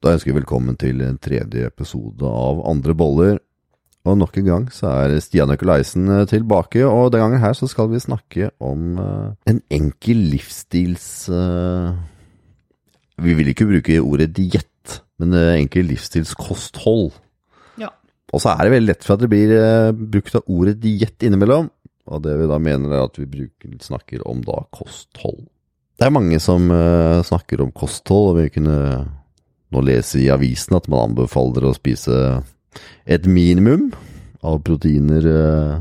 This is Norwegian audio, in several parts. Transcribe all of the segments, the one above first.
Da ønsker vi velkommen til en tredje episode av Andre boller. Og nok en gang så er Stian Økeleisen eh, tilbake, og den gangen her så skal vi snakke om uh, en enkel livsstils... Uh, vi vil ikke bruke ordet diett, men enkel livsstilskosthold. Ja. Og så er det veldig lett for at det blir brukt av ordet diett innimellom, og det vi da mener er at vi bruker, snakker om da kosthold. Det er mange som snakker om kosthold, og vi kunne nå lese i avisen at man anbefaler å spise et minimum av proteiner eh,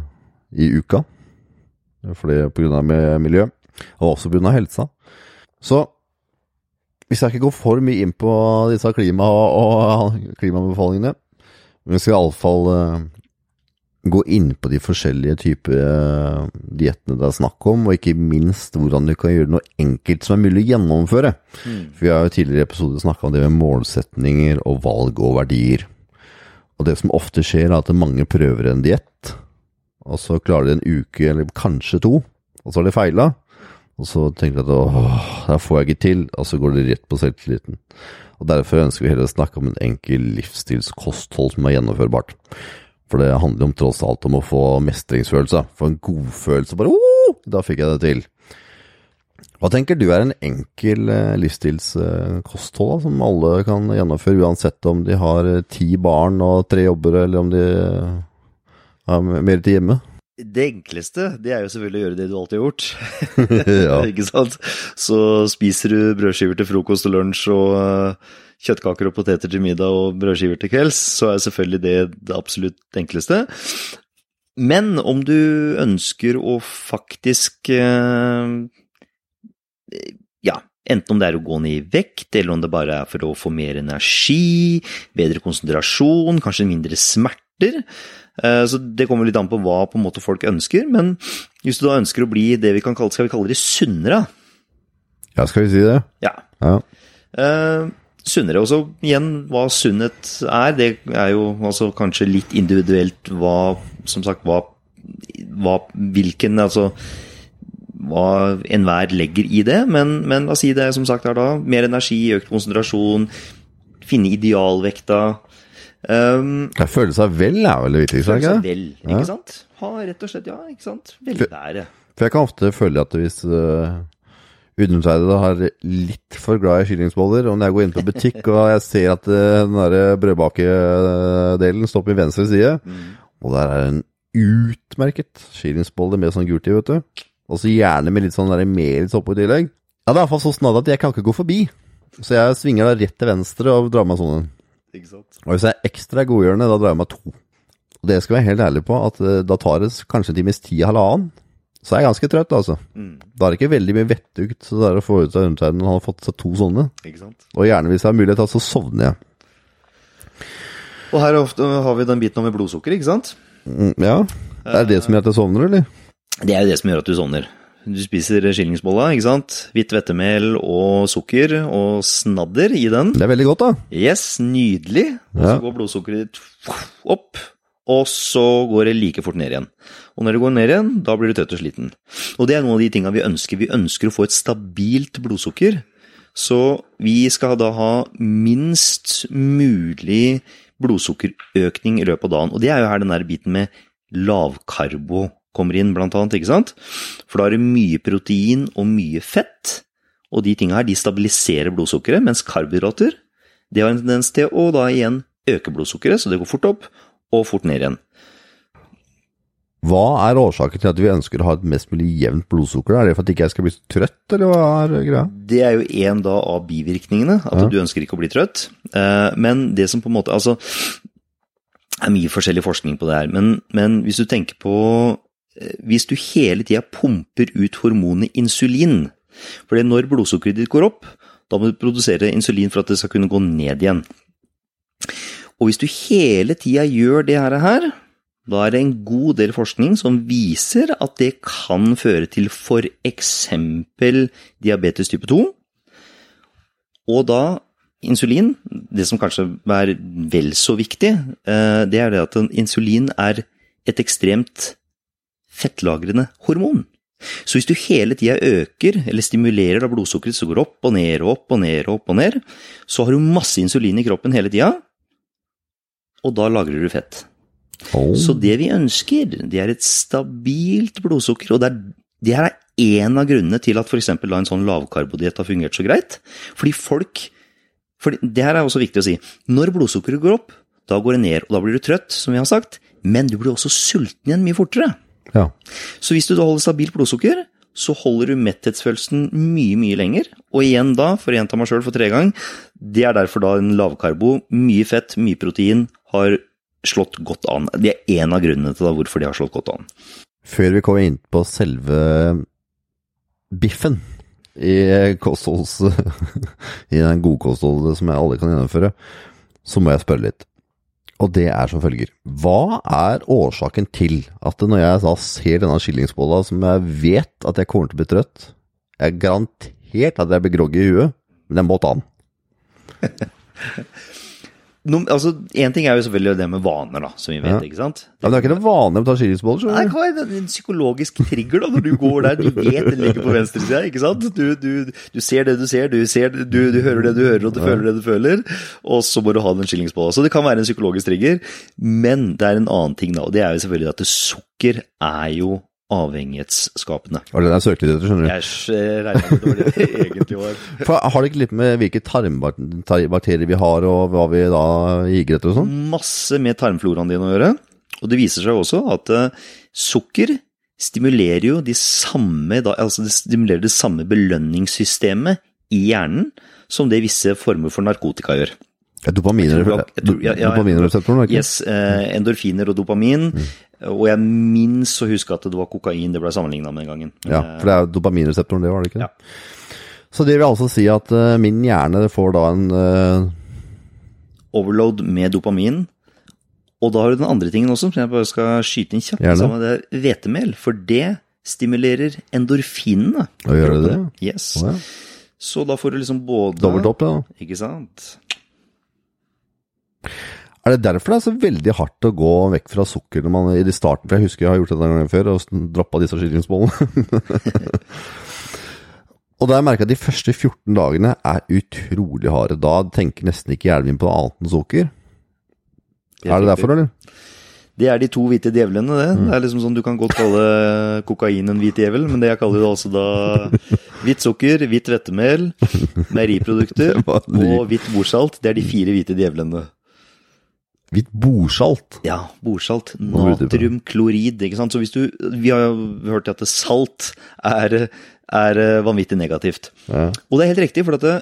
i uka. For det pga. miljø, og også pga. helsa. Så vi skal ikke gå for mye inn på disse klima- og klimabefalingene. Men vi skal iallfall uh, gå inn på de forskjellige typer uh, diettene det er snakk om, og ikke minst hvordan du kan gjøre noe enkelt som er mulig å gjennomføre. Mm. For Vi har jo tidligere i episoder snakka om det med målsetninger og valg og verdier. Og det som ofte skjer, er at mange prøver en diett, og så klarer de en uke eller kanskje to, og så har de feila. Og så tenker de at åh, det får jeg ikke til, og så går det rett på selvtilliten. Og Derfor ønsker vi heller å snakke om en enkel livsstilskosthold som er gjennomførbart. For det handler om tross alt om å få mestringsfølelse, få en godfølelse. Bare oh, da fikk jeg det til. Hva tenker du er en enkel eh, livsstilskosthold eh, som alle kan gjennomføre, uansett om de har eh, ti barn og tre jobber, eller om de har mer tid hjemme? Det enkleste, det er jo selvfølgelig å gjøre det du alltid har gjort. ja. Ikke sant? Så spiser du brødskiver til frokost og lunsj og kjøttkaker og poteter til middag og brødskiver til kvelds, så er selvfølgelig det det absolutt enkleste. Men om du ønsker å faktisk ja, enten om det er å gå ned i vekt, eller om det bare er for å få mer energi, bedre konsentrasjon, kanskje mindre smerter. Eh, så Det kommer litt an på hva på en måte folk ønsker. Men hvis du da ønsker å bli det vi kan kalle, skal vi kalle det sunnere Ja, skal vi si det? Ja. ja. Sunnere. Og så igjen, hva sunnhet er, det er jo altså kanskje litt individuelt hva Som sagt, hva, hva Hvilken Altså hva enhver legger i det, men, men la oss si det som sagt her da. Mer energi, økt konsentrasjon, finne idealvekta. Um, jeg føler seg vel er vel det viktigste, Føle seg Vel, ikke ja. sant? Ha rett og slett, ja, ikke sant. Velvære. For jeg kan ofte føle at hvis uh, undertegnede har litt for glad i kyllingsboller, og når jeg går inn på butikk og jeg ser at uh, den der brødbakedelen står på min venstre side, mm. og der er en utmerket kyllingsbolle med sånn gult i, vet du og så gjerne med litt sånn melis oppå i tillegg. Ja, det er iallfall så snadd at jeg kan ikke gå forbi. Så jeg svinger da rett til venstre og drar meg sånn. Og hvis jeg er ekstra godgjørende, da drar jeg meg to. Og det skal jeg være helt ærlig på, at uh, da tar det kanskje en times tid, halvannen. Så jeg er jeg ganske trøtt, altså. Mm. Da er det ikke veldig mye vettugt så det er å få ut av undertegnede når han har fått seg to sånne. Ikke sant? Og gjerne hvis jeg har mulighet, så sovner jeg. Og her ofte har vi den biten om blodsukker, ikke sant? Mm, ja. Det er det som gjør at jeg sovner, eller? Det er jo det som gjør at du sovner. Du spiser skillingsbolla, ikke sant. Hvitt hvetemel og sukker og snadder i den. Det er veldig godt, da. Yes, nydelig. Og så ja. går blodsukkeret ditt opp, og så går det like fort ned igjen. Og når det går ned igjen, da blir du trøtt og sliten. Og det er noen av de tinga vi ønsker. Vi ønsker å få et stabilt blodsukker. Så vi skal da ha minst mulig blodsukkerøkning i løpet av dagen. Og det er jo her den der biten med lavkarbo kommer inn, blant annet. ikke sant? For da er det mye protein og mye fett, og de tinga her de stabiliserer blodsukkeret, mens karbohydrater det har en tendens til å da igjen øke blodsukkeret, så det går fort opp og fort ned igjen. Hva er årsaken til at vi ønsker å ha et mest mulig jevnt blodsukker? Er det for at ikke jeg skal bli så trøtt, eller hva er greia? Det er jo en da av bivirkningene, at ja. du ønsker ikke å bli trøtt. Eh, men det som på en måte Altså, det er mye forskjellig forskning på det her, men, men hvis du tenker på Eh, hvis du hele tida pumper ut hormonet insulin For når blodsukkeret ditt går opp, da må du produsere insulin for at det skal kunne gå ned igjen. Og hvis du hele tida gjør det her, da er det en god del forskning som viser at det kan føre til f.eks. diabetes type 2. Og da insulin, det som kanskje er vel så viktig, eh, det er det at insulin er et ekstremt fettlagrende hormon. Så hvis du hele tida øker, eller stimulerer da blodsukkeret som går opp og ned og opp og ned og opp og ned, så har du masse insulin i kroppen hele tida, og da lagrer du fett. Oh. Så det vi ønsker, det er et stabilt blodsukker, og det er, det er en av grunnene til at f.eks. en sånn lavkarbodiett har fungert så greit. Fordi folk for Det her er også viktig å si. Når blodsukkeret går opp, da går det ned, og da blir du trøtt, som vi har sagt, men du blir også sulten igjen mye fortere. Ja. Så hvis du da holder stabilt blodsukker, så holder du metthetsfølelsen mye, mye lenger. Og igjen da, for å gjenta meg sjøl for tredje gang, det er derfor da en lavkarbo, mye fett, mye protein, har slått godt an. Det er en av grunnene til hvorfor de har slått godt an. Før vi kommer inn på selve biffen i kostholds... I den godkostholdet som alle kan gjennomføre, så må jeg spørre litt. Og det er som følger. Hva er årsaken til at når jeg da ser denne skillingsbolla som jeg vet at jeg kommer til å bli trøtt Jeg er garantert at jeg blir groggy i huet, men jeg må ta den. No, altså, En ting er jo selvfølgelig det med vaner, da, som vi vet. Ja. ikke sant? Ja, men det er ikke noen vane å ta skillingsboller. Nei, hva er det? en psykologisk trigger da, når du går der. Du vet det ligger på venstresida, ikke sant? Du, du, du ser det du ser, du, ser du, du hører det du hører, og du føler det du føler. Og så må du ha den skillingsbolla. Så det kan være en psykologisk trigger, men det er en annen ting, da. Og det er jo selvfølgelig at sukker er jo avhengighetsskapende. Og den er søkt litt etter, skjønner du. Jeg regner med det var det det egentlig var. For har det ikke litt med hvilke tarmbakterier vi har, og hva vi da higer etter og sånn? masse med tarmfloraen din å gjøre. Og det viser seg også at eh, sukker stimulerer jo de samme, altså det stimulerer det samme belønningssystemet i hjernen som det visse former for narkotika gjør. Ja, Dopaminere- Jeg tror- jeg ja, ja, Dopaminreseptoren, det? Yes, eh, endorfiner og dopamin. Og jeg minst å huske at det var kokain det ble sammenligna med den gangen. Ja, eh, for det er jo dopaminreseptoren, det var det ikke? Ja. Så det vil altså si at uh, min hjerne får da en uh... overload med dopamin. Og da har du den andre tingen også, som jeg bare skal skyte inn kjapt. Gjerne. Sammen det hvetemel. For det stimulerer endorfinene. Å gjør det? Yes. Oh, ja. Så da får du liksom både Dobbelt opp, det da. Ikke sant? Er det derfor det er så veldig hardt å gå vekk fra sukker når man i starten? For jeg husker jeg har gjort det en gang før, og droppa disse skillingsbollene. og da har jeg merka at de første 14 dagene er utrolig harde. Da tenker nesten ikke hjernen min på annet enn sukker. Er det derfor, eller? Det er de to hvite djevlene, det. Mm. Det er liksom sånn Du kan godt kalle kokain en hvit djevel, men det jeg kaller det altså da hvitt sukker, hvitt hvetemel, meieriprodukter og hvitt bordsalt. Det er de fire hvite djevlene. Hvitt bordsalt. Ja, bordsalt. Natriumklorid, ikke sant. Så hvis du Vi har jo hørt at salt er, er vanvittig negativt. Ja. Og det er helt riktig, for at det,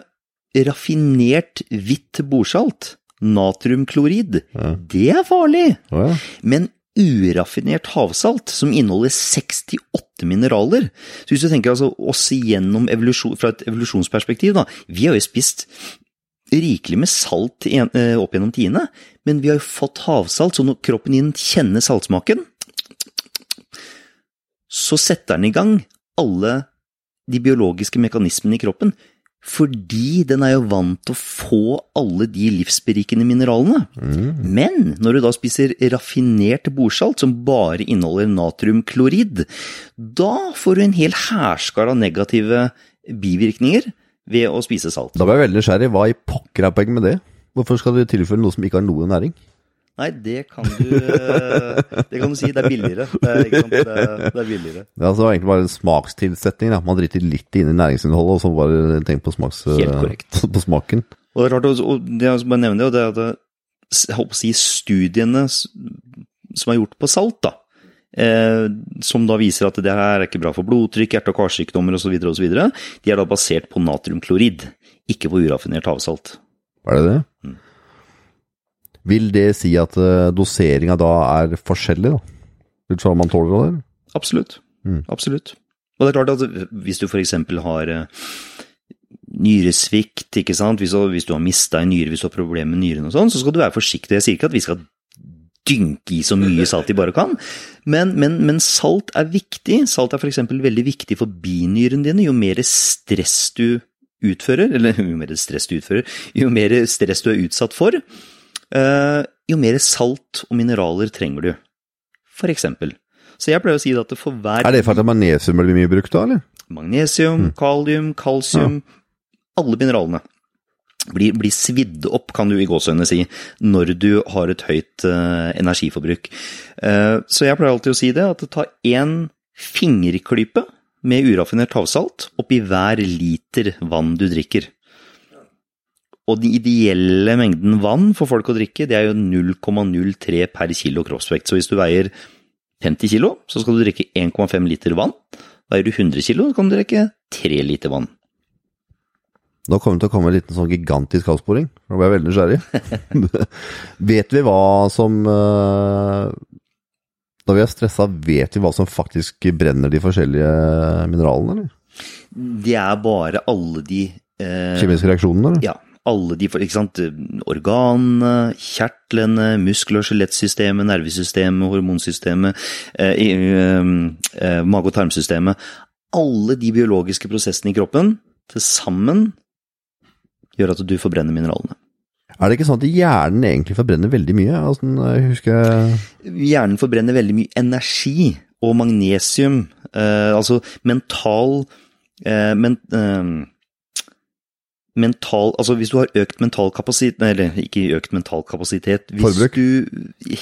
raffinert hvitt bordsalt, natriumklorid, Ja. det er farlig. Ja. Men uraffinert havsalt, som inneholder 68 mineraler Så hvis du tenker altså oss igjennom evolusjon, fra et evolusjonsperspektiv, da. Vi har jo spist rikelig med salt eh, opp gjennom tidene, men vi har jo fått havsalt, så når kroppen din kjenner saltsmaken, så setter den i gang alle de biologiske mekanismene i kroppen. Fordi den er jo vant til å få alle de livsberikende mineralene. Men når du da spiser raffinert bordsalt som bare inneholder natriumklorid, da får du en hel hærskare av negative bivirkninger ved å spise salt. Da ble jeg veldig nysgjerrig. Hva i pokker er poenget med det? Hvorfor skal du tilføre noe som ikke har noe næring? Nei, det kan du eh, Det kan du si. Det er billigere. Det er, ikke sant? Det er, det er billigere. Det er altså egentlig bare en smakstilsetning. Da. Man driter litt inn i næringsinnholdet, og så bare tenk på, smaks, Helt på smaken. Og det er rart, og det jeg bare nevner det, er at jeg håper å si studiene som er gjort på salt, da, eh, som da viser at det her er ikke bra for blodtrykk, hjerte- og karsykdommer osv., osv., de er da basert på natriumklorid, ikke på uraffinert havsalt. Er det det? Mm. Vil det si at uh, doseringa da er forskjellig, da? Ut fra hva man tåler av det? Absolutt. Mm. Absolutt. Og det er klart at hvis du f.eks. har eh, nyresvikt, ikke sant, hvis du, hvis du har mista en nyre, hvis du har problemer med nyren og sånn, så skal du være forsiktig. Jeg sier ikke at vi skal dynke i så mye salt de bare kan, men, men, men salt er viktig. Salt er f.eks. veldig viktig for binyrene dine. Jo mer stress du utfører, eller jo mer stress du utfører, jo mer stress du er utsatt for, eh, jo mer salt og mineraler trenger du. For eksempel. Så jeg pleier å si at for hver Er det for at magnesium blir mye brukt da, eller? Magnesium, kalium, kalsium, alle mineralene blir, blir svidd opp, kan du i gåsehudene si, når du har et høyt uh, energiforbruk. Uh, så jeg pleier alltid å si det, at ta én fingerklype med uraffinert havsalt oppi hver liter vann du drikker. Og den ideelle mengden vann for folk å drikke, det er jo 0,03 per kilo kroppsvekt. Så hvis du veier 50 kilo, så skal du drikke 1,5 liter vann. Veier du 100 kilo, så kan du drikke 3 liter vann. Nå kommer det til å komme en liten sånn gigantisk avsporing. Nå ble jeg veldig nysgjerrig. vet vi hva som eh, Når vi er stressa, vet vi hva som faktisk brenner de forskjellige mineralene, eller? Det er bare alle de eh, Kjemiske reaksjonene, eller? Ja. Alle de, ikke sant, organene, kjertlene, muskel- og skjelettsystemet, nervesystemet, hormonsystemet, eh, eh, eh, mage- og tarmsystemet. Alle de biologiske prosessene i kroppen til sammen gjør at du forbrenner mineralene. Er det ikke sånn at hjernen egentlig forbrenner veldig mye? Altså, husker Hjernen forbrenner veldig mye energi og magnesium, eh, altså mental eh, men, eh, mental, altså Hvis du har økt mental kapasitet Eller ikke økt mental kapasitet hvis Forbruk. Du,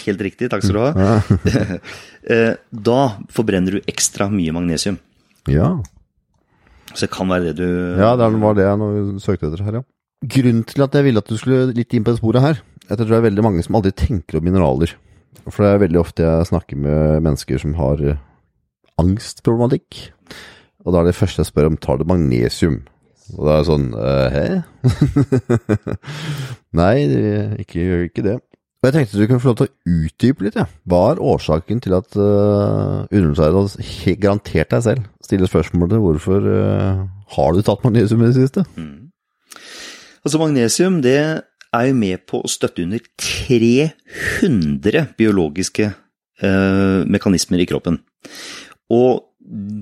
helt riktig, takk skal du ha. Ja. Eh, da forbrenner du ekstra mye magnesium. ja. Så det kan være det du Ja, det var det jeg søkte etter her, ja. Grunnen til at jeg ville at du skulle litt inn på det sporet her, jeg tror det er veldig mange som aldri tenker om mineraler. For det er veldig ofte jeg snakker med mennesker som har eh, angstproblematikk. Og da er det første jeg spør om, tar du magnesium? Og da er det sånn, eh, hæ? Nei, det- ikke gjør ikke det. Og jeg tenkte du kunne få lov til å utdype litt, ja. Hva er årsaken til at uh, undertegnede helt garantert deg selv stiller spørsmålet hvorfor uh, har du tatt magnesium i det siste? Mm. Altså Magnesium det er jo med på å støtte under 300 biologiske eh, mekanismer i kroppen. Og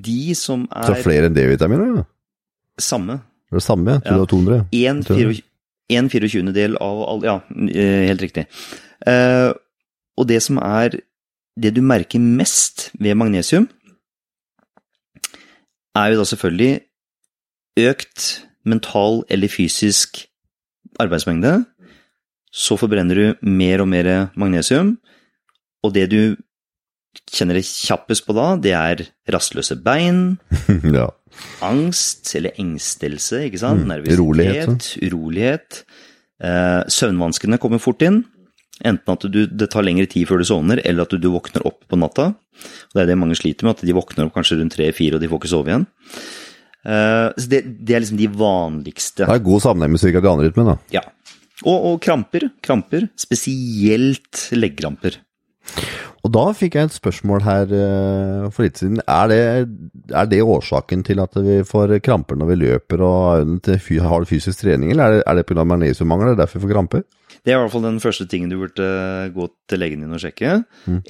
de som er Så er flere enn D-vitaminer? Ja. samme Det er det samme? ja. 200. En tror jeg. 24 en 24. del av alle Ja, eh, helt riktig. Eh, og det som er Det du merker mest ved magnesium, er jo da selvfølgelig økt mental eller fysisk arbeidsmengde. Så forbrenner du mer og mer magnesium, og det du kjenner det kjappest på da, det er rastløse bein, ja. angst eller engstelse, ikke sant? Mm, Nervøsitet, urolighet, urolighet. Eh, søvnvanskene kommer fort inn. Enten at du, det tar lengre tid før du sovner, eller at du, du våkner opp på natta. Og det er det mange sliter med, at de våkner opp kanskje rundt tre-fire, og de får ikke sove igjen. Eh, så det, det er liksom de vanligste. Det er god sammenheng med cirkadianrytmen, da. Ja. Og, og kramper. Kramper. Spesielt leggkramper. Og da fikk jeg et spørsmål her eh, for litt siden. Er det, er det årsaken til at vi får kramper når vi løper og har fysisk trening, eller er det, er det pga. magnesiummangel? Er det derfor vi får kramper? Det er i hvert fall den første tingen du burde gå til legen din og sjekke.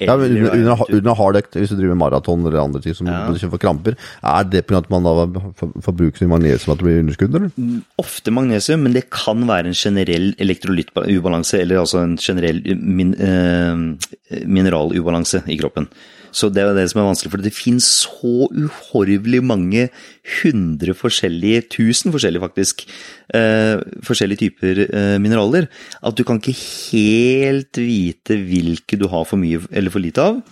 Ja, men under, under, under hardøkt, hvis du driver maraton eller andre ting som Ja. du får kramper, er det pga. at man da bruke så mye magnesium at det blir underskudd, eller? ofte magnesium, men det kan være en generell elektrolyttubalanse, eller altså en generell min, eh, mineralubalanse i kroppen. Så det er det som er vanskelig, for det finnes så uhorvelig mange hundre forskjellige, tusen forskjellige faktisk, eh, forskjellige typer eh, mineraler, at du kan ikke helt vite hvilke du har for mye eller for lite av.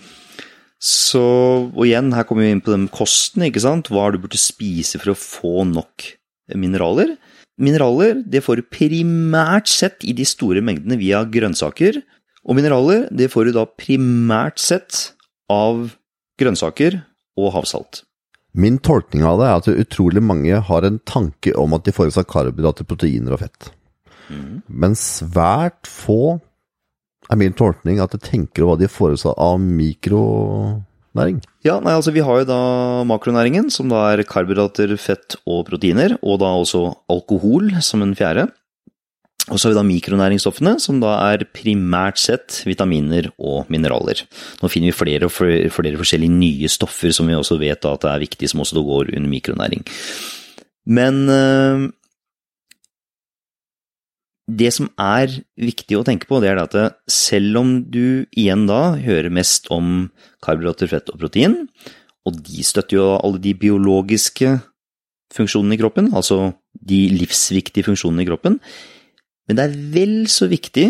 Så, og igjen, her kommer vi inn på den kosten, ikke sant? Hva du burde spise for å få nok mineraler? Mineraler det får du primært sett i de store mengdene via grønnsaker. Og mineraler det får du da primært sett av grønnsaker og havsalt. Min tolkning av det er at utrolig mange har en tanke om at de får i seg karbohydrater, proteiner og fett. Men svært få er min tolkning at de tenker over hva de får i seg av mikronæring. Ja, nei, altså Vi har jo da makronæringen, som da er karbohydrater, fett og proteiner, og da også alkohol som en fjerde. Og så har vi da mikronæringsstoffene, som da er primært sett vitaminer og mineraler. Nå finner vi flere og flere, forskjellige nye stoffer som vi også vet at det er viktig, som også går under mikronæring. Men øh, det som er viktig å tenke på, det er at selv om du igjen da hører mest om karbohydrater, fett og protein, og de støtter jo alle de biologiske funksjonene i kroppen, altså de livsviktige funksjonene i kroppen, men det er vel så viktig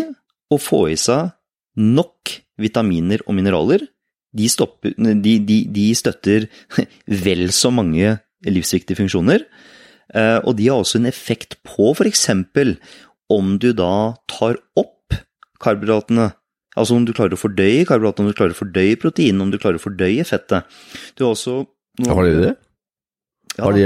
å få i seg nok vitaminer og mineraler. De, stopper, de, de, de støtter vel så mange livsviktige funksjoner, eh, og de har også en effekt på f.eks om du da tar opp karbohydratene. Altså om du klarer å fordøye karbohydratene, om du klarer å fordøye proteinene, om du klarer å fordøye fettet. Du har også Har de det? Ja. Har de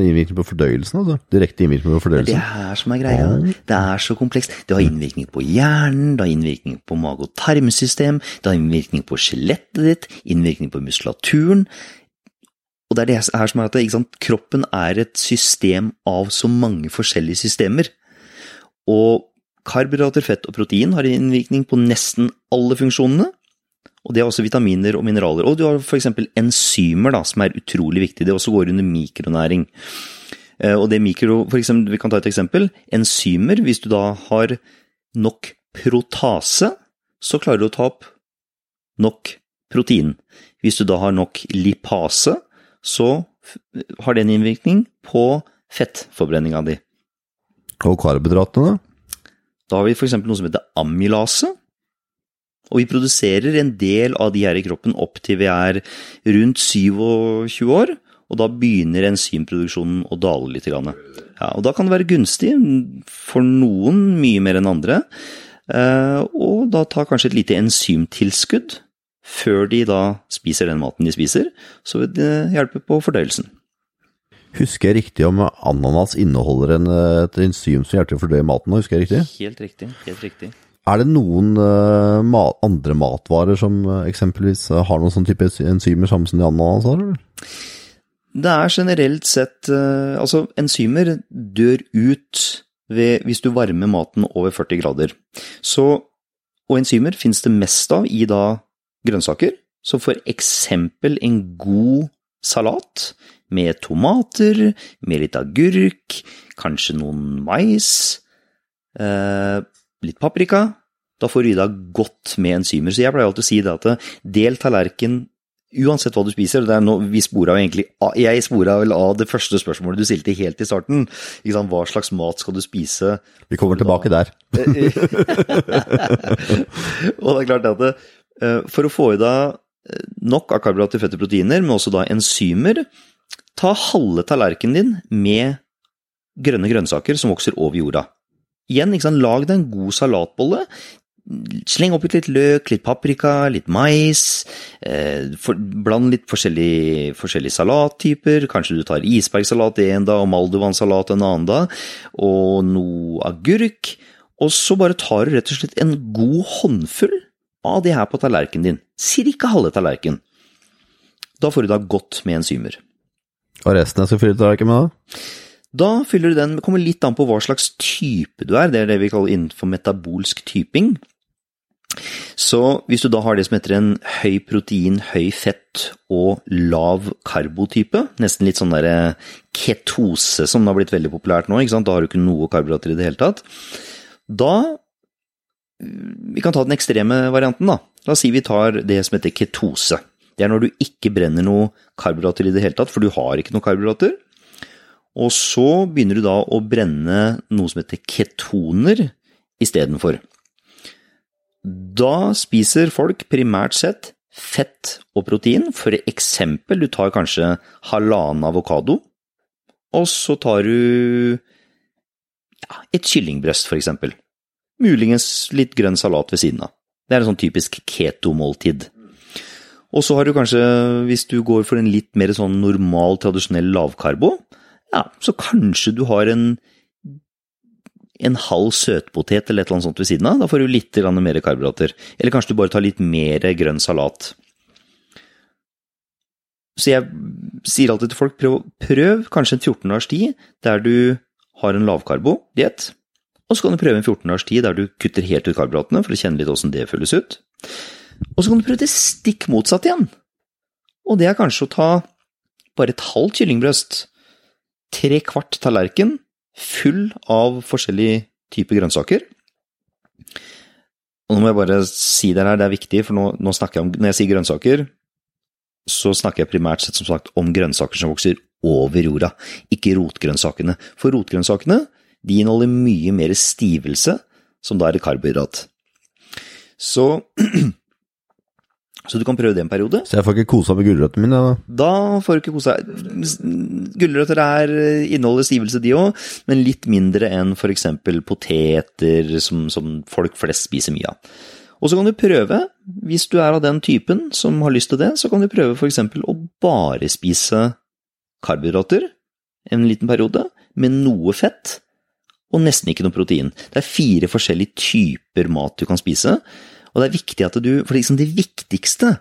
innvirkning på fordøyelsen? altså? Direkte innvirkning på fordøyelsen? Det er her som er greia. Det er så komplekst. Det har innvirkning på hjernen, det har innvirkning på mage- og tarmsystem, det har innvirkning på skjelettet ditt, innvirkning på muskulaturen. Og det er det her som er at kroppen er et system av så mange forskjellige systemer. Og karbohydrater, fett og protein har innvirkning på nesten alle funksjonene. Og det er også vitaminer og mineraler. Og du har f.eks. enzymer, da, som er utrolig viktig. Det også går under mikronæring. Eh, og det mikro, for eksempel, Vi kan ta et eksempel. Enzymer, hvis du da har nok protase, så klarer du å ta opp nok protein. Hvis du da har nok lipase, så har det en innvirkning på fettforbrenninga di. Og karbohydratene? Da har vi f.eks. noe som heter amylase. Og vi produserer en del av de her i kroppen opp til vi er rundt 27 år. Og da begynner enzymproduksjonen å dale litt. Ja, og da kan det være gunstig, for noen mye mer enn andre, eh, og da ta kanskje et lite enzymtilskudd før de da spiser den maten de spiser, så vil det hjelpe på fordøyelsen. Husker jeg riktig om ananas inneholder en, et enzym som hjelper til å fordøye maten? Husker jeg riktig? Helt riktig. helt riktig. Er det noen uh, mat, andre matvarer som uh, eksempelvis uh, har noen sånn type enzymer samme som de ananas har? Eller? Det er generelt sett Altså, enzymer dør ut ved, hvis du varmer maten over 40 grader. Så, og enzymer finnes det mest av i da grønnsaker. Så for eksempel en god salat med tomater, med litt agurk, kanskje noen mais, eh, litt paprika. Da får du i deg godt med enzymer. Så jeg pleier alltid å si det at del tallerken uansett hva du spiser. det er noe, vi spora egentlig, Jeg spora vel av det første spørsmålet du stilte helt i starten. Hva slags mat skal du spise? Vi kommer tilbake der. og det er klart at det, eh, for å få i deg nok av karbohydrater, fett og proteiner, men også da enzymer, Ta halve tallerkenen din med grønne grønnsaker som vokser over jorda. Igjen, lag deg en god salatbolle. Sleng oppi litt løk, litt paprika, litt mais. Eh, for, bland litt forskjellige, forskjellige, salattyper. Kanskje du tar isbergsalat en dag og maldovansalat en annen dag. Og noe agurk. Og så bare tar du rett og slett en god håndfull av det her på tallerkenen din. Cirka halve tallerken. Da får du da godt med enzymer. Og resten skal fylle tallerkenen da? Da fyller du den Det kommer litt an på hva slags type du er. Det er det vi kaller innenfor metabolsk typing. Så hvis du da har det som heter en høy protein, høy fett og lav karbotype, nesten litt sånn derre ketose som det har blitt veldig populært nå, da har du ikke noe karbohydrater i det hele tatt. Da Vi kan ta den ekstreme varianten, da. La oss si vi tar det som heter ketose. Det er når du ikke brenner noe karbohydrater i det hele tatt, for du har ikke noe karbohydrater. Og så begynner du da å brenne noe som heter ketoner istedenfor. Da spiser folk primært sett fett og protein. For eksempel, du tar kanskje halvannen avokado, og så tar du ja, et kyllingbrøst, for eksempel. Muligens litt grønn salat ved siden av. Det er en sånn typisk keto-måltid. Og så har du kanskje, hvis du går for en litt mer sånn normal, tradisjonell lavkarbo, ja, så kanskje du har en, en halv søtpotet eller et eller annet sånt ved siden av. Da får du litt mer karbohydrater. Eller kanskje du bare tar litt mer grønn salat. Så jeg sier alltid til folk prøv, prøv kanskje en 14 dagers tid der du har en lavkarbo-diett. Og så kan du prøve en 14 dagers tid der du kutter helt ut karbohydratene for å kjenne litt åssen det føles ut. Og så kan du prøve det stikk motsatt igjen. Og det er kanskje å ta bare et halvt kyllingbrøst, tre kvart tallerken full av forskjellige type grønnsaker. Og nå må jeg bare si det her, det er viktig, for nå, nå snakker jeg om Når jeg sier grønnsaker, så snakker jeg primært sett som sagt om grønnsaker som vokser over jorda, ikke rotgrønnsakene. For rotgrønnsakene de inneholder mye mer stivelse, som da er karbohydrat. Så, så du kan prøve det en periode. Så jeg får ikke kosa med gulrøttene mine? Da. Da får du ikke deg. Gulrøtter er, inneholder stivelse, de òg, men litt mindre enn f.eks. poteter, som, som folk flest spiser mye av. Og så kan du prøve, hvis du er av den typen som har lyst til det, så kan du prøve f.eks. å bare spise karbohydrater en liten periode, med noe fett og nesten ikke noe protein. Det er fire forskjellige typer mat du kan spise, og det er viktig at du For liksom det viktigste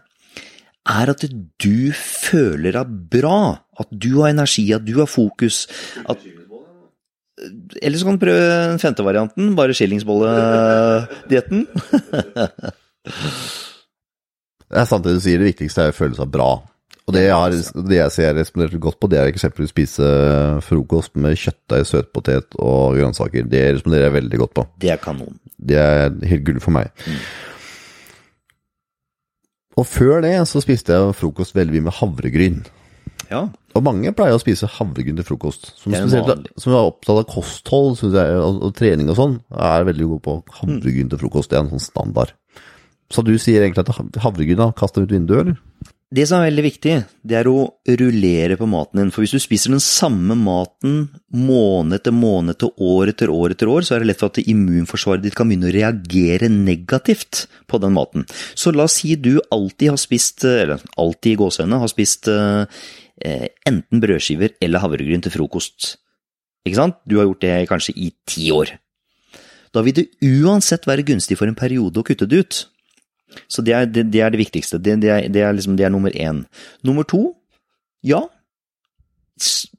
er at du føler deg bra, at du har energi, at du har fokus. at eller så kan du prøve den femte varianten, bare skillingsbolledietten. det er sant det du sier, det viktigste er å føle seg bra. Og det jeg, har, det jeg ser respondert godt på, det er eksempelvis spise frokost med kjøttdeig, søtpotet og grønnsaker. Det responderer jeg veldig godt på. Det er kanon. Det er helt gull for meg. Mm. Og før det så spiste jeg frokost veldig mye med havregryn. Ja. Og mange pleier å spise havregryn til frokost. Som, spesielt, som er opptatt av kosthold jeg, og, og, trening og sånn, er veldig god på havregryn til frokost. Det er en sånn standard. Så du sier egentlig at havregryn kaster ut vinduet, eller? Det som er veldig viktig, det er å rullere på maten din. For hvis du spiser den samme maten måned etter måned etter år etter år etter år, så er det lett for at immunforsvaret ditt kan begynne å reagere negativt på den maten. Så la oss si du alltid har spist, eller alltid i gåsehendene, har spist eh, enten brødskiver eller havregryn til frokost. Ikke sant? Du har gjort det kanskje i ti år. Da vil det uansett være gunstig for en periode å kutte det ut. Så det er det, det, er det viktigste. Det, det, er, det, er liksom, det er nummer én. Nummer to, ja.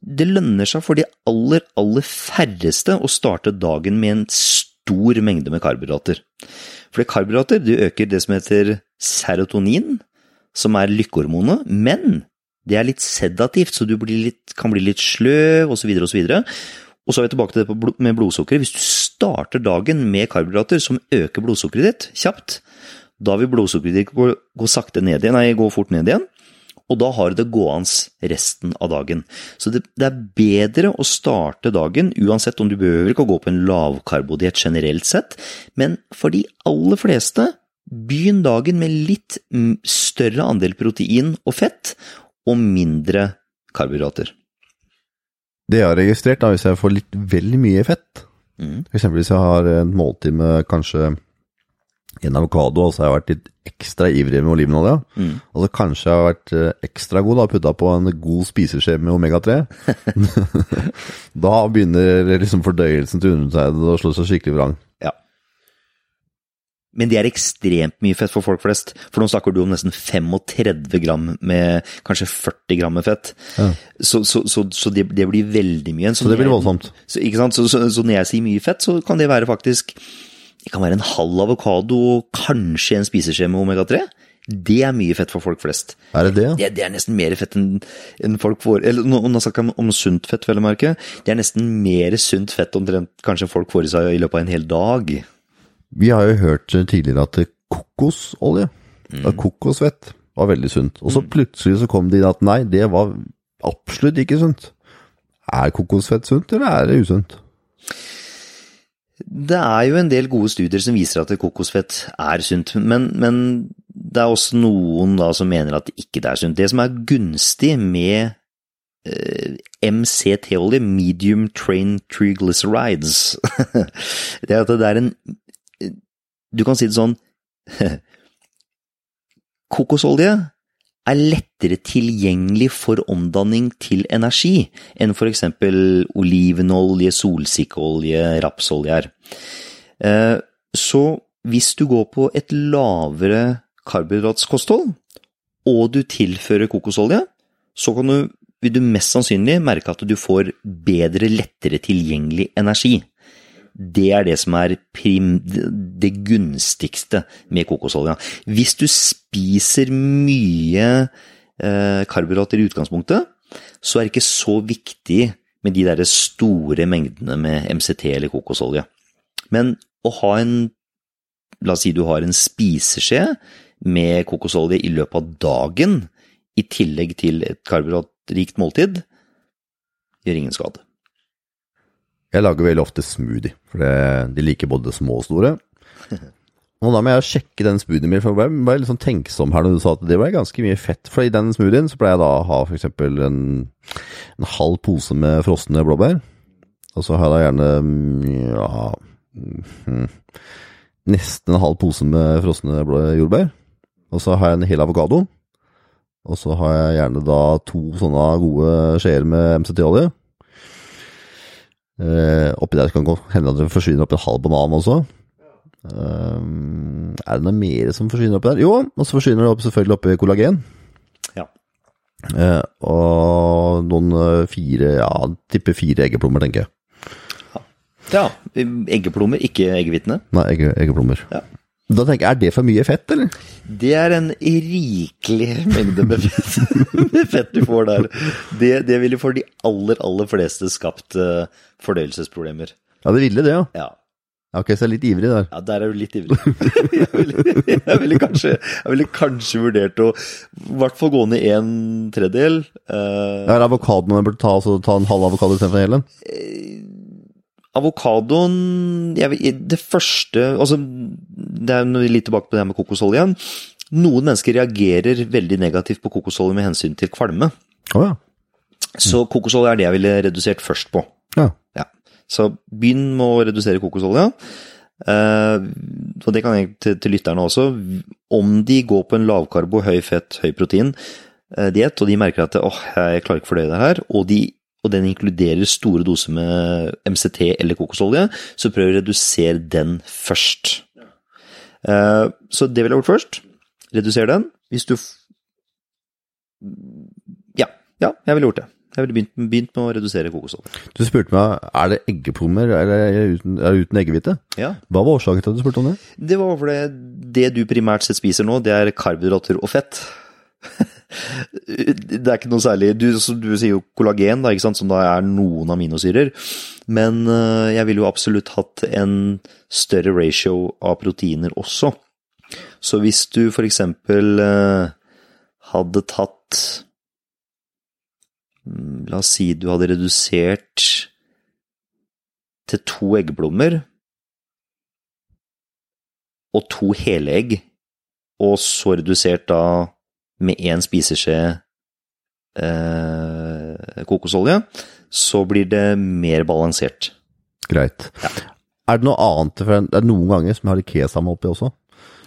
Det lønner seg for de aller, aller færreste å starte dagen med en stor mengde med karbohydrater. For karbohydrater det øker det som heter serotonin, som er lykkehormonet, men det er litt sedativt, så du litt, kan bli litt sløv osv. osv. Og så er vi tilbake til det med blodsukkeret. Hvis du starter dagen med karbohydrater som øker blodsukkeret ditt kjapt, da vil blodsukkeret gå, gå, sakte ned igjen, nei, gå fort ned igjen. Og da har det gående resten av dagen. Så det, det, er bedre å starte dagen, uansett om du behøver ikke å gå på en lavkarbodiett generelt sett, men for de aller fleste, begynn dagen med litt større andel protein og fett, og mindre karbohydrater. Det jeg har registrert, da, hvis jeg får litt vel mye fett, mm. f.eks. hvis jeg har en måltid med kanskje en avokado, og så har jeg vært litt ekstra ivrig med olivenolja. Mm. Og så kanskje jeg har vært eh, ekstra god og putta på en god spiseskje med omega-3. da begynner liksom fordøyelsen til undertegnede å slå seg skikkelig vrang. Ja. Men det er ekstremt mye fett for folk flest. For nå snakker du om nesten 35 gram med kanskje 40 gram med fett. Ja. Så, så, så, så det, det, blir veldig mye. Så, det blir voldsomt. Så, så, når jeg sier mye fett, så kan det være faktisk det kan være en halv avokado og kanskje en spiseskje med omega-3. Det er mye fett for folk flest. Er det det? Det, det er nesten mer fett enn, en folk får Eller nå, nå snakker jeg om sunt fett, vel å merke. Det er nesten mer sunt fett omtrent kanskje folk får i seg i løpet av en hel dag. Vi har jo hørt tidligere at kokosolje, mm. kokosfett, var veldig sunt. Og så mm. plutselig så kom det inn at nei, det var absolutt ikke sunt. Er kokosfett sunt, eller er det usunt? Det er jo en del gode studier som viser at kokosfett er sunt, men, men det er også noen da som mener at det ikke er sunt. Det som er gunstig med eh, MCT-olje, medium train triglycerides, det er at det er en Du kan si det sånn Kokosolje er lettere tilgjengelig for omdanning til energi enn f.eks. olivenolje, solsikkeolje, rapsolje er. Eh, så hvis du går på et lavere karbohydratskosthold, og du tilfører kokosolje, så du, vil du mest sannsynlig merke at du får bedre, lettere tilgjengelig energi. Det er det som er prim, det gunstigste med kokosolja. Hvis du spiser mye eh, karbohydrater i utgangspunktet, så er det ikke så viktig med de der store mengdene med MCT eller kokosolje. Men å ha en La oss si du har en spiseskje med kokosolje i løpet av dagen, i tillegg til et karbohydratrikt måltid, gjør ingen skade. Jeg lager veldig ofte smoothie, for de liker både små og store. Og da må jeg sjekke den smoothien min, for jeg ble litt sånn tenksom her når du sa at det ble ganske mye fett. For i den smoothien så pleier jeg da å ha f.eks. En, en halv pose med frosne blåbær. Og så har jeg da gjerne ja, mm, nesten en halv pose med frosne jordbær. Og så har jeg en hel avokado. Og så har jeg gjerne da to sånne gode skjeer med MCT-olje. Eh, oppi der kan det hende at det forsvinner opp en halv banan også. Uh, er det noe mer som forsvinner oppi der? Jo, og så forsvinner det opp, selvfølgelig oppi kollagen. Ja. Uh, og noen fire, ja, tipper fire eggeplommer, tenker jeg. Ja, eggeplommer, ikke eggehvitene. Nei, egge, eggeplommer. Ja. Da tenker jeg, Er det for mye fett, eller? Det er en rikelig mengde med fett, med fett du får der. Det, det ville for de aller, aller fleste skapt uh, fordøyelsesproblemer. Ja, det ville det, ja. Ja. Ok, så jeg er litt ivrig der. Ja, der er du litt ivrig. jeg, ville, jeg, ville kanskje, jeg ville kanskje vurdert å i hvert fall gå ned en tredjedel. Uh, ja, er avokadoen man burde ta, altså, ta en halv avokado istedenfor hele? Avokadoen Det første altså, Det er litt tilbake på det her med kokosolje igjen. Noen mennesker reagerer veldig negativt på kokosolje med hensyn til kvalme. Oh, ja. Så kokosolje er det jeg ville redusert først på. Ja. ja. Så begynn med å redusere kokosolja. Uh, og det kan jeg til, til lytterne også. Om de går på en lavkarbo, høy fett, høy protein uh, diett, og de merker at åh, jeg klarer ikke å fordøye det her, og, de, og den inkluderer store doser med MCT eller kokosolje, så prøv å redusere den først. Uh, så det vil jeg gjort først. Reduser den. Hvis du Ja, ja, jeg ville gjort det. Jeg ville begynt, begynt, med å redusere kokosolje. Du spurte meg er det eggeplommer eller er uten, uten eggehvite. Ja. Hva var årsaken til at du spurte om det? Det var fordi det du primært sett spiser nå, det er karbohydrater og fett. Det er ikke noe særlig Du, du sier jo kollagen, da, som da er noen aminosyrer. Men uh, jeg ville jo absolutt hatt en større ratio av proteiner også. Så hvis du for eksempel uh, hadde tatt La oss si du hadde redusert til to eggblommer og to helegg, og så redusert da med én spiseskje eh, kokosolje, så blir det mer balansert. Greit. Ja. Er det noe annet for Det er noen ganger som jeg har litt kesam oppi også,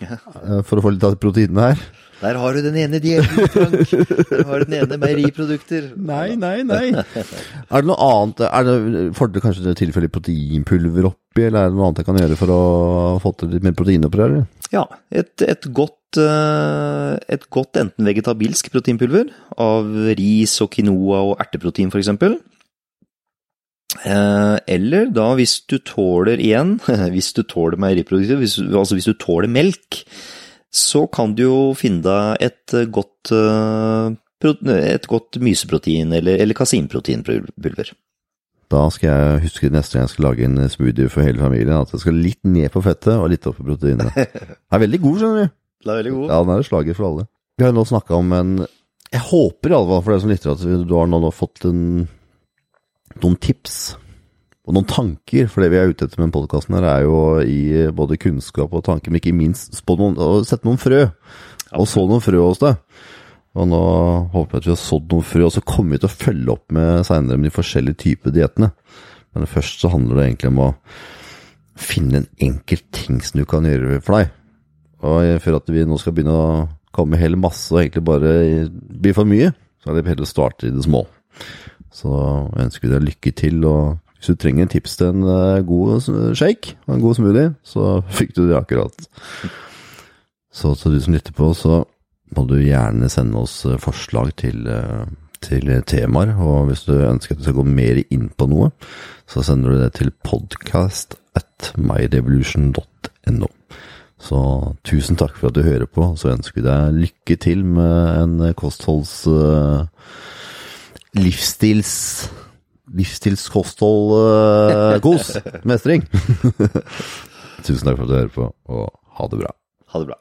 Ja. eh, for å få litt av proteinene her. Der har du den ene dietten, Frank. Der har du den ene meieriprodukter. Nei, nei, nei. er det noe annet Er det fordel kanskje det tilfeller proteinpulver oppi, eller er det noe annet jeg kan gjøre for å få til litt mer protein oppi her? Ja, et, et godt et godt enten vegetabilsk proteinpulver av ris og quinoa og erteprotein f.eks. Eh, eller da hvis du tåler igjen, hvis du tåler meieriprodukter, altså hvis du tåler melk, så kan du jo finne deg et godt, et godt myseprotein eller, eller kaseinproteinpulver. Da skal jeg huske neste gang jeg skal lage en smoothie for hele familien, at jeg skal litt ned på fettet og litt opp på proteinet. Det er veldig god, skjønner du. Det er veldig god. Ja, den er et slager for alle. Vi har nå snakka om en Jeg håper i alle fall for deg som lytter at du har nå fått en, noen tips og noen tanker, for det vi er ute etter med denne podkasten er jo i både kunnskap og tanker, men ikke minst noen, å sette noen frø. Og så noen frø hos deg. Og nå håper jeg at vi har sådd noen frø, og så kommer vi til å følge opp med seinere med de forskjellige typer diettene. Men først så handler det egentlig om å finne en enkelt ting som du kan gjøre for deg. Og før at vi nå skal begynne å komme hele masse og egentlig bare bli for mye, så er det heller å starte i det små. Så ønsker vi deg lykke til. og hvis du trenger en tips til en god shake og en god smoothie, så fikk du det akkurat. Så til du som lytter på, så må du gjerne sende oss forslag til, til temaer. Og hvis du ønsker at du skal gå mer inn på noe, så sender du det til podcast at myrevolution.no. Så tusen takk for at du hører på, så ønsker vi deg lykke til med en kostholds... livsstils livsstilskosthold-kos. Mestring. Tusen takk for at du hører på, og ha det bra. Ha det bra.